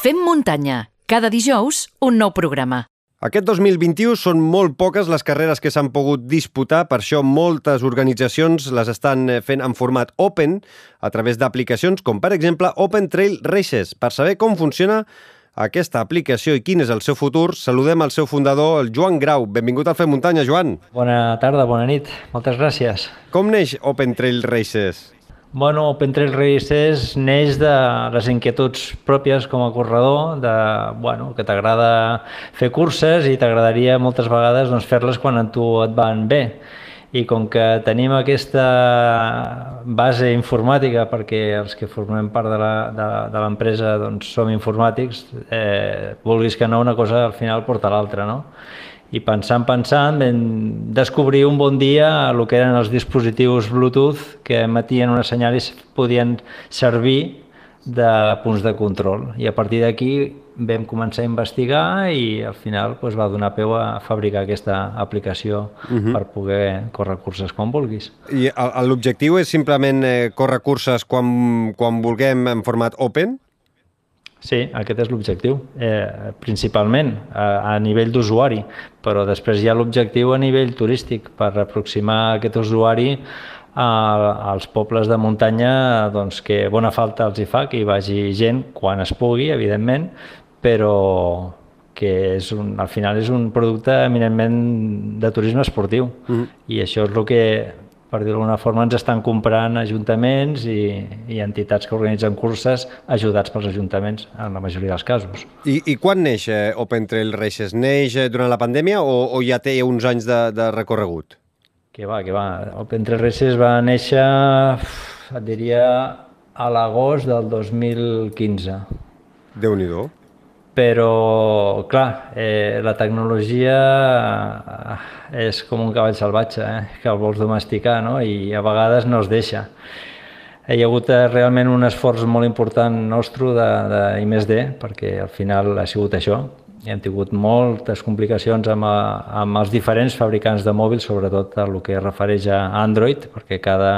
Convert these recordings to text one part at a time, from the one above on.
Fem muntanya. Cada dijous, un nou programa. Aquest 2021 són molt poques les carreres que s'han pogut disputar, per això moltes organitzacions les estan eh, fent en format open a través d'aplicacions com, per exemple, Open Trail Races. Per saber com funciona aquesta aplicació i quin és el seu futur, saludem el seu fundador, el Joan Grau. Benvingut al Fem Muntanya, Joan. Bona tarda, bona nit. Moltes gràcies. Com neix Open Trail Races? Bueno, Open Trail Races neix de les inquietuds pròpies com a corredor, de, bueno, que t'agrada fer curses i t'agradaria moltes vegades doncs, fer-les quan a tu et van bé. I com que tenim aquesta base informàtica, perquè els que formem part de l'empresa doncs, som informàtics, eh, vulguis que no, una cosa al final porta l'altra, no? I pensant, pensant, vam descobrir un bon dia el que eren els dispositius Bluetooth que emetien una senyal i podien servir de punts de control. I a partir d'aquí vam començar a investigar i al final doncs, va donar peu a fabricar aquesta aplicació uh -huh. per poder córrer curses quan vulguis. I l'objectiu és simplement eh, córrer curses quan, quan vulguem en format open? Sí, aquest és l'objectiu, eh, principalment a, a nivell d'usuari, però després hi ha l'objectiu a nivell turístic per aproximar aquest usuari a, als pobles de muntanya doncs, que bona falta els hi fa que hi vagi gent quan es pugui, evidentment, però que és un, al final és un producte eminentment de turisme esportiu mm. i això és el que per dir-ho d'alguna forma, ens estan comprant ajuntaments i, i entitats que organitzen curses ajudats pels ajuntaments, en la majoria dels casos. I, i quan neix eh, Open Trail Races? Neix eh, durant la pandèmia o, o ja té uns anys de, de recorregut? Que va, que va. Open Trail Races va néixer, et diria, a l'agost del 2015. Déu-n'hi-do però clar, eh, la tecnologia eh, és com un cavall salvatge eh, que el vols domesticar no? i a vegades no es deixa. Hi ha hagut eh, realment un esforç molt important nostre de, de I+D perquè al final ha sigut això. Hem tingut moltes complicacions amb, a, amb els diferents fabricants de mòbils, sobretot el que refereix a Android, perquè cada,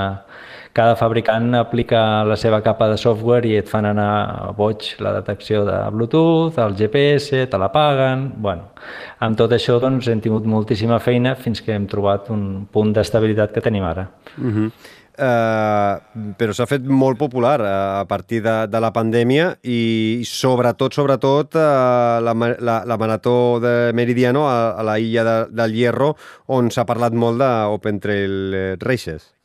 cada fabricant aplica la seva capa de software i et fan anar boig la detecció de Bluetooth, el GPS, te la paguen... Bueno, amb tot això doncs, hem tingut moltíssima feina fins que hem trobat un punt d'estabilitat que tenim ara. Uh -huh. Uh, però s'ha fet molt popular uh, a partir de, de la pandèmia i sobretot, sobretot, uh, la, la, la marató de Meridiano a, a la illa de, del Hierro, on s'ha parlat molt d'Open Trail Races.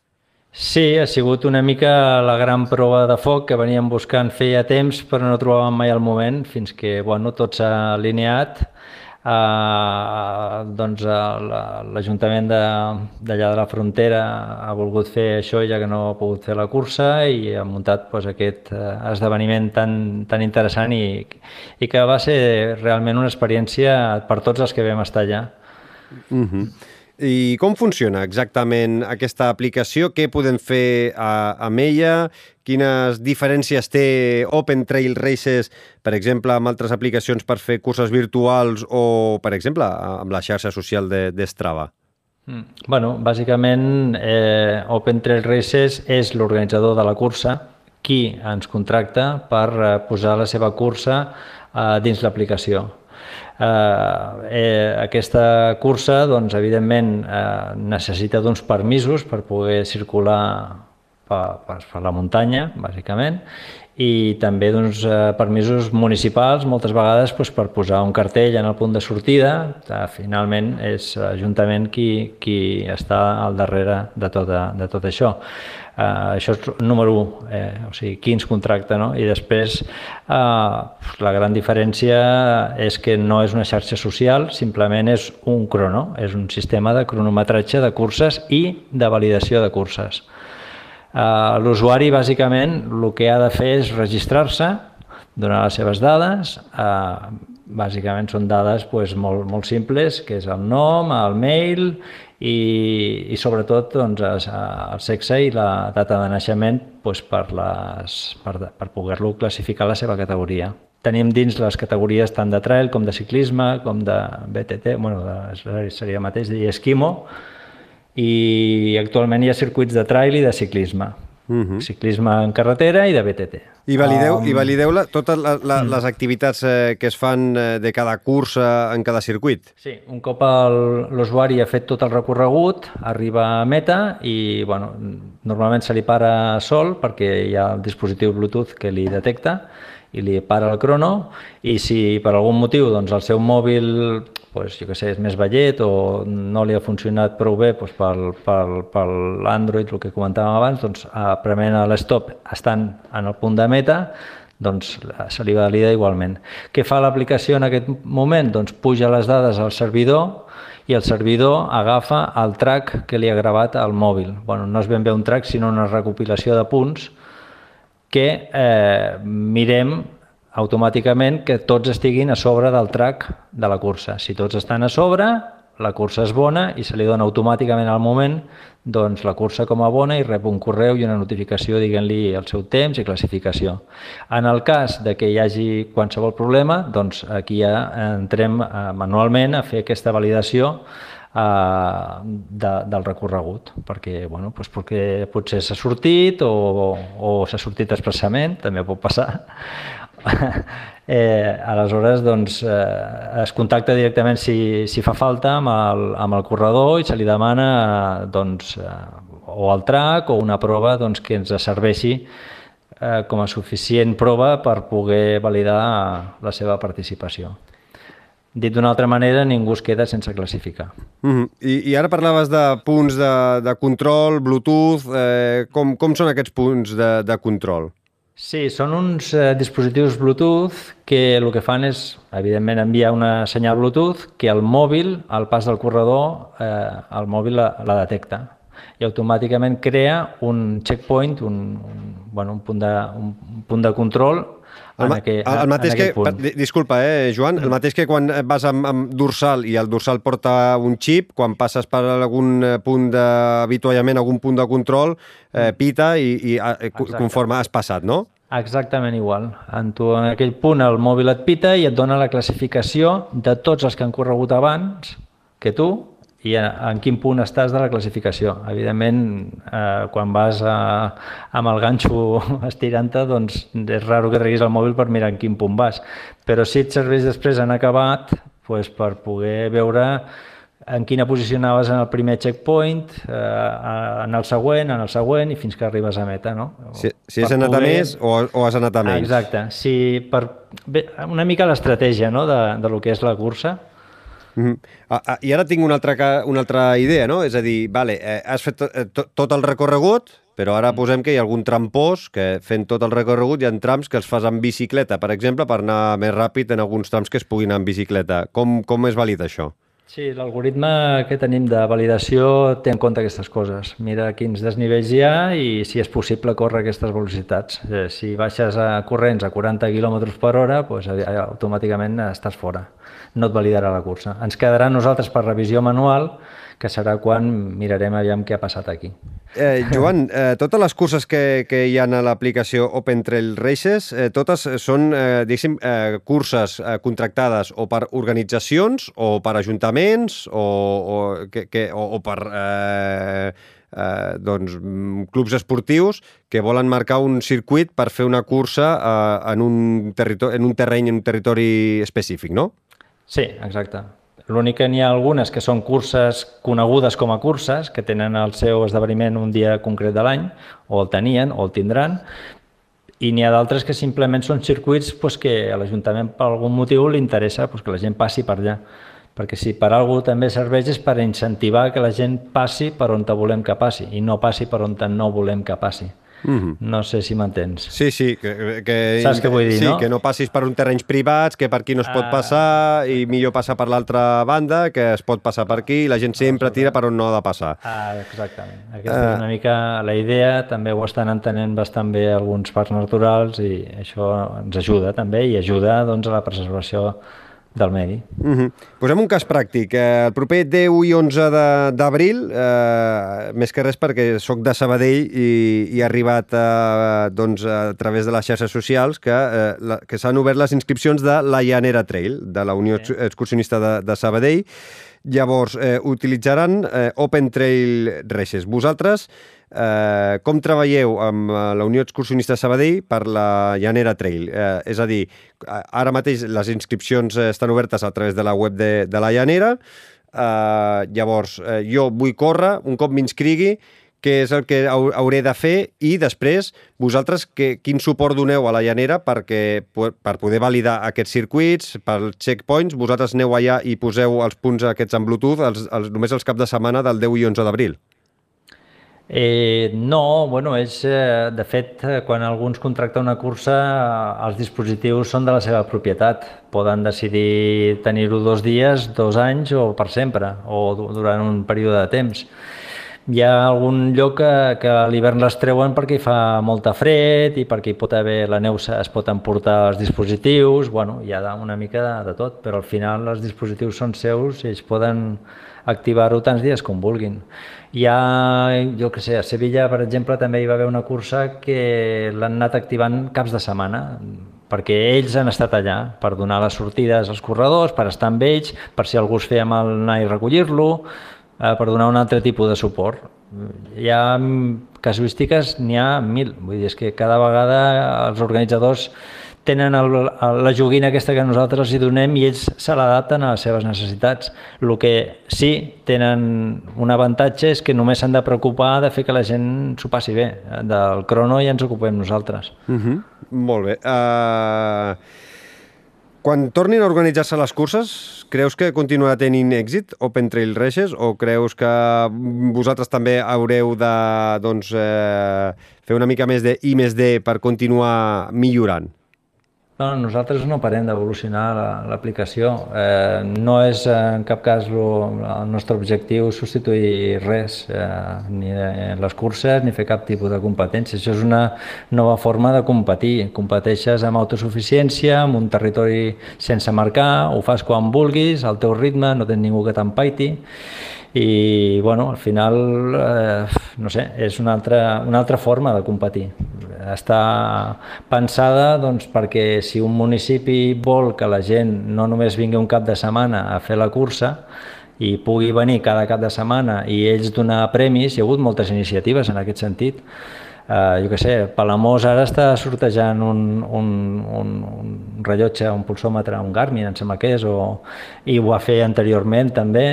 Sí, ha sigut una mica la gran prova de foc que veníem buscant feia temps però no trobàvem mai el moment fins que bueno, tot s'ha alineat. Uh, doncs l'Ajuntament d'allà de la frontera ha volgut fer això ja que no ha pogut fer la cursa i ha muntat pues, aquest uh, esdeveniment tan, tan interessant i, i que va ser realment una experiència per tots els que vam estar allà. Uh mhm. I com funciona exactament aquesta aplicació? Què podem fer a, amb ella? Quines diferències té Open Trail Races, per exemple, amb altres aplicacions per fer curses virtuals o, per exemple, amb la xarxa social de, de Strava? Mm. Bueno, bàsicament eh, Open Trail Races és l'organitzador de la cursa qui ens contracta per eh, posar la seva cursa eh, dins l'aplicació. Eh, eh, aquesta cursa, doncs, evidentment, eh, necessita d'uns permisos per poder circular per, per, la muntanya, bàsicament, i també d'uns eh, permisos municipals, moltes vegades doncs, per posar un cartell en el punt de sortida. Eh, finalment és l'Ajuntament qui, qui està al darrere de tot, de tot això. Uh, això és número 1, eh, o sigui, qui ens contracta, no? I després uh, la gran diferència és que no és una xarxa social, simplement és un crono, és un sistema de cronometratge de curses i de validació de curses. Uh, L'usuari, bàsicament, el que ha de fer és registrar-se, donar les seves dades, uh, bàsicament són dades pues, molt, molt simples, que és el nom, el mail i, i sobretot doncs, el sexe i la data de naixement doncs, per, les, per, per poder-lo classificar la seva categoria. Tenim dins les categories tant de trail com de ciclisme, com de BTT, bueno, de, seria mateix, i esquimo, i actualment hi ha circuits de trail i de ciclisme. Uh -huh. Ciclisme en carretera i de BTT. I valideu, um, i valideu la, totes la, la, mm. les activitats eh, que es fan eh, de cada cursa en cada circuit? Sí, un cop l'usuari ha fet tot el recorregut, arriba a meta i bueno, normalment se li para sol perquè hi ha el dispositiu Bluetooth que li detecta i li para el crono i si per algun motiu doncs, el seu mòbil pues, jo que sé, és més vellet o no li ha funcionat prou bé doncs, pel, pel, per l'Android, el que comentàvem abans, doncs, prement a l'stop estan en el punt de meta, doncs se li valida igualment. Què fa l'aplicació en aquest moment? Doncs puja les dades al servidor i el servidor agafa el track que li ha gravat al mòbil. Bueno, no és ben bé un track, sinó una recopilació de punts que eh, mirem automàticament que tots estiguin a sobre del track de la cursa. Si tots estan a sobre, la cursa és bona i se li dona automàticament al moment doncs, la cursa com a bona i rep un correu i una notificació diguent-li el seu temps i classificació. En el cas de que hi hagi qualsevol problema, doncs aquí ja entrem eh, manualment a fer aquesta validació eh, de, del recorregut, perquè, bueno, doncs perquè potser s'ha sortit o, o, o s'ha sortit expressament, també pot passar, eh, aleshores doncs, eh, es contacta directament si, si fa falta amb el, amb el corredor i se li demana eh, doncs, eh, o el track o una prova doncs, que ens serveixi eh, com a suficient prova per poder validar la seva participació. Dit d'una altra manera, ningú es queda sense classificar. Mm -hmm. I, I ara parlaves de punts de, de control, Bluetooth, eh, com, com són aquests punts de, de control? Sí, són uns eh, dispositius Bluetooth que el que fan és, evidentment, enviar una senyal Bluetooth que el mòbil, al pas del corredor, eh, el mòbil la, la detecta. I automàticament crea un checkpoint, un, un, bueno, un, punt, de, un, un punt de control el, aquell, el, el mateix que, punt. disculpa, eh, Joan, el mateix que quan vas amb, amb dorsal i el dorsal porta un xip, quan passes per algun eh, punt d'avituallament, algun punt de control, eh, pita i, i eh, conforme has passat, no? Exactament igual. En, tu, en aquell punt el mòbil et pita i et dona la classificació de tots els que han corregut abans que tu i en, en quin punt estàs de la classificació. Evidentment, eh, quan vas a, amb el ganxo estirant-te, doncs és raro que treguis el mòbil per mirar en quin punt vas. Però si et serveix després en acabat, doncs per poder veure en quina posició anaves en el primer checkpoint, eh, en el següent, en el següent, i fins que arribes a meta, no? Si, si has anat poder... a més o, o has anat a menys. Exacte. Si per... Bé, una mica l'estratègia no? de, de lo que és la cursa. Mm -hmm. ah, ah, I ara tinc una altra, una altra idea, no? És a dir, vale, eh, has fet eh, tot el recorregut, però ara posem que hi ha algun trampós que fent tot el recorregut hi ha trams que els fas en bicicleta, per exemple, per anar més ràpid en alguns trams que es puguin anar en bicicleta. Com, com és valida això? Sí, l'algoritme que tenim de validació té en compte aquestes coses. Mira quins desnivells hi ha i si és possible córrer aquestes velocitats. Eh, si baixes a corrents a 40 km per hora, doncs, automàticament estàs fora. No et validarà la cursa. Ens quedarà nosaltres per revisió manual que serà quan mirarem aviam què ha passat aquí. Eh, Joan, eh, totes les curses que, que hi ha a l'aplicació Open Trail Races, eh, totes són, eh, diguéssim, eh, curses eh, contractades o per organitzacions o per ajuntaments o, o, que, que, o, o per... Eh, eh, doncs, clubs esportius que volen marcar un circuit per fer una cursa eh, en, un en un terreny, en un territori específic, no? Sí, exacte. L'únic que n'hi ha algunes que són curses conegudes com a curses, que tenen el seu esdeveniment un dia concret de l'any, o el tenien, o el tindran, i n'hi ha d'altres que simplement són circuits pues, que a l'Ajuntament per algun motiu li interessa pues, que la gent passi per allà. Perquè si per alguna també serveix és per incentivar que la gent passi per on volem que passi i no passi per on no volem que passi. Mm -hmm. No sé si m'entens. Sí, sí. Que, que, Saps què vull dir, sí, no? que no passis per uns terrenys privats, que per aquí no es pot ah. passar i millor passar per l'altra banda, que es pot passar per aquí i la gent sempre tira per on no ha de passar. Ah, exactament. Aquesta ah. és una mica la idea, també ho estan entenent bastant bé alguns parcs naturals i això ens ajuda també i ajuda doncs, a la preservació del medi. Uh -huh. Posem un cas pràctic. Eh, el proper 10 i 11 d'abril, eh, més que res perquè sóc de Sabadell i, i ha arribat eh, doncs, a través de les xarxes socials que, eh, la, que s'han obert les inscripcions de la Llanera Trail, de la Unió sí. Excursionista de, de Sabadell. Llavors, eh, utilitzaran eh, Open Trail Races. Vosaltres eh, com treballeu amb eh, la Unió Excursionista Sabadell per la Llanera Trail? Eh, és a dir, ara mateix les inscripcions estan obertes a través de la web de, de la Llanera, eh, llavors eh, jo vull córrer, un cop m'inscrigui, què és el que hauré de fer i després vosaltres que, quin suport doneu a la llanera perquè, per poder validar aquests circuits, per checkpoints, vosaltres aneu allà i poseu els punts aquests en Bluetooth els, els, només els cap de setmana del 10 i 11 d'abril? Eh, no, bueno, és, eh, de fet, eh, quan alguns contracta una cursa, eh, els dispositius són de la seva propietat. Poden decidir tenir-ho dos dies, dos anys o per sempre, o durant un període de temps. Hi ha algun lloc que, que a l'hivern les treuen perquè hi fa molta fred i perquè hi pot haver la neu, es pot emportar els dispositius, bueno, hi ha una mica de, de tot, però al final els dispositius són seus i ells poden activar-ho tants dies com vulguin. Hi ha, jo que sé, a Sevilla, per exemple, també hi va haver una cursa que l'han anat activant caps de setmana, perquè ells han estat allà per donar les sortides als corredors, per estar amb ells, per si algú es feia mal anar i recollir-lo, eh, per donar un altre tipus de suport. Hi ha casuístiques, n'hi ha mil. Vull dir, és que cada vegada els organitzadors tenen el, el, la joguina aquesta que nosaltres els donem i ells se l'adapten a les seves necessitats. El que sí tenen un avantatge és que només s'han de preocupar de fer que la gent s'ho passi bé. Del crono ja ens ocupem nosaltres. Uh mhm. -huh. Molt bé. Uh... Quan tornin a organitzar-se les curses, creus que continuarà tenint èxit Open Trail Races o creus que vosaltres també haureu de doncs, eh, fer una mica més de I més D per continuar millorant? No, nosaltres no parem d'evolucionar l'aplicació. Eh, no és en cap cas lo, el nostre objectiu substituir res, eh, ni les curses ni fer cap tipus de competència. Això és una nova forma de competir. Competeixes amb autosuficiència, amb un territori sense marcar, ho fas quan vulguis, al teu ritme, no tens ningú que t'empaiti i bueno, al final eh, no sé, és una altra, una altra forma de competir està pensada doncs, perquè si un municipi vol que la gent no només vingui un cap de setmana a fer la cursa i pugui venir cada cap de setmana i ells donar premis, hi ha hagut moltes iniciatives en aquest sentit, Uh, jo què sé, Palamós ara està sortejant un, un, un, un rellotge, un pulsòmetre, un Garmin, em sembla que és, o, i ho va fer anteriorment també,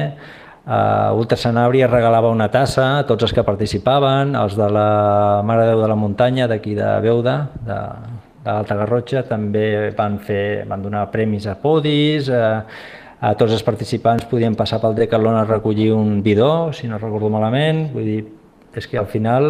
Uh, Ultra Sanabria regalava una tassa a tots els que participaven, els de la Mare Déu de la Muntanya, d'aquí de Beuda, de, de l'Alta Garrotxa, també van, fer, van donar premis a podis, a, a tots els participants podien passar pel Decathlon a recollir un bidó, si no recordo malament, vull dir, és que al final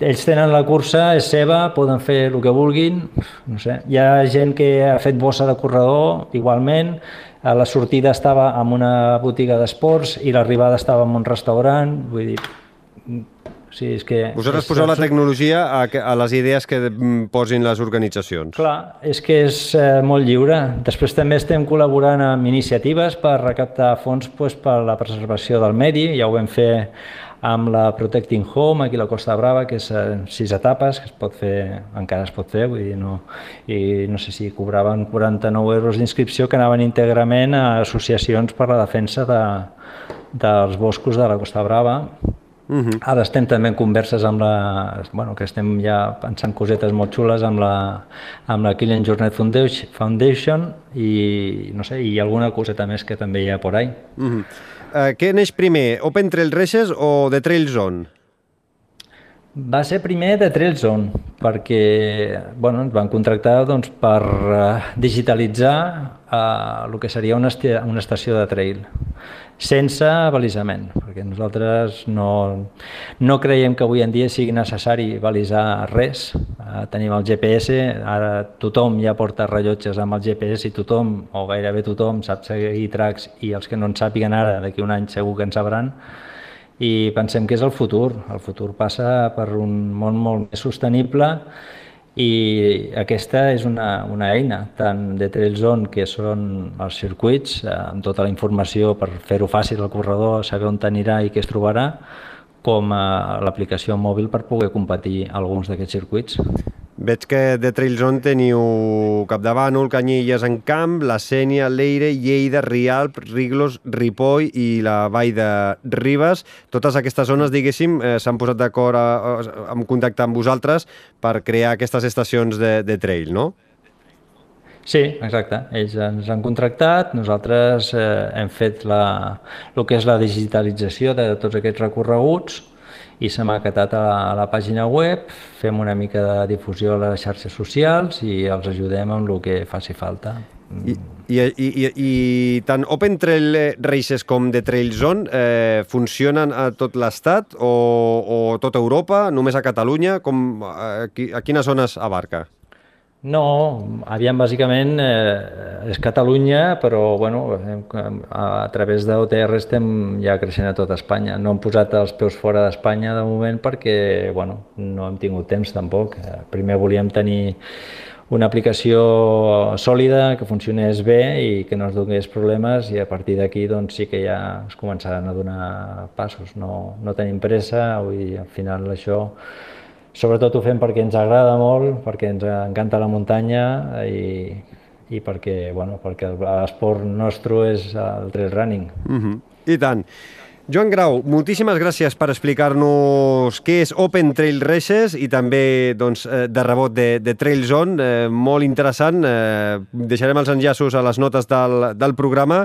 ells tenen la cursa, és seva, poden fer el que vulguin, no sé. Hi ha gent que ha fet bossa de corredor, igualment, la sortida estava en una botiga d'esports i l'arribada estava en un restaurant, vull dir, Sí, és que... Vosaltres poseu la tecnologia a, a les idees que posin les organitzacions. Clar, és que és eh, molt lliure. Després també estem col·laborant amb iniciatives per recaptar fons pues, per la preservació del medi. Ja ho vam fer amb la Protecting Home, aquí a la Costa Brava, que és eh, sis etapes, que es pot fer, encara es pot fer, vull dir, no, i no sé si cobraven 49 euros d'inscripció que anaven íntegrament a associacions per la defensa de, dels boscos de la Costa Brava, Uh -huh. Ara estem també en converses amb la... Bueno, que estem ja pensant cosetes molt xules amb la, amb la Killian Jornet Foundation i, no sé, i alguna coseta més que també hi ha por ahí. Uh -huh. Uh, què neix primer, Open Trail Races o The Trail Zone? Va ser primer de Trail Zone, perquè bueno, ens van contractar doncs, per uh, digitalitzar uh, el que seria una, una estació de trail sense balisament, perquè nosaltres no, no creiem que avui en dia sigui necessari balisar res. Uh, tenim el GPS, ara tothom ja porta rellotges amb el GPS i tothom, o gairebé tothom, sap seguir tracks i els que no en sàpiguen ara, d'aquí un any segur que en sabran, i pensem que és el futur. El futur passa per un món molt més sostenible i aquesta és una, una eina, tant de Trailzone, que són els circuits, eh, amb tota la informació per fer-ho fàcil al corredor, saber on anirà i què es trobarà, com a l'aplicació mòbil per poder competir alguns d'aquests circuits. Veig que de Trail Zone teniu Capdavànol, Canyelles en Camp, la Sènia, Leire, Lleida, Rialp, Riglos, Ripoll i la Vall de Ribes. Totes aquestes zones, diguéssim, eh, s'han posat d'acord en contacte amb vosaltres per crear aquestes estacions de, de trail, no? Sí, exacte. Ells ens han contractat, nosaltres eh, hem fet la, el que és la digitalització de tots aquests recorreguts, i se m'ha acatat a a la pàgina web, fem una mica de difusió a les xarxes socials i els ajudem amb el que faci falta. I, i, i, i, tant Open Trail Races com The Trail Zone eh, funcionen a tot l'estat o, o tota Europa, només a Catalunya? Com, a, a quines zones abarca? No, aviam, bàsicament eh, és Catalunya, però bueno, a, a través d'OTR estem ja creixent a tot Espanya. No hem posat els peus fora d'Espanya de moment perquè bueno, no hem tingut temps tampoc. Eh, primer volíem tenir una aplicació sòlida, que funcionés bé i que no es donés problemes i a partir d'aquí doncs, sí que ja es començaran a donar passos. No, no tenim pressa, vull dir, al final això Sobretot ho fem perquè ens agrada molt, perquè ens encanta la muntanya i, i perquè, bueno, perquè l'esport nostre és el trail running. Uh -huh. I tant. Joan Grau, moltíssimes gràcies per explicar-nos què és Open Trail Races i també doncs, eh, de rebot de, de Trail Zone, eh, molt interessant. Eh, deixarem els enllaços a les notes del, del programa.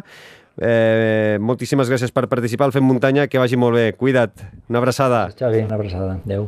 Eh, moltíssimes gràcies per participar al Fem Muntanya, que vagi molt bé. Cuida't. Una abraçada. Xavi, una abraçada. Adéu.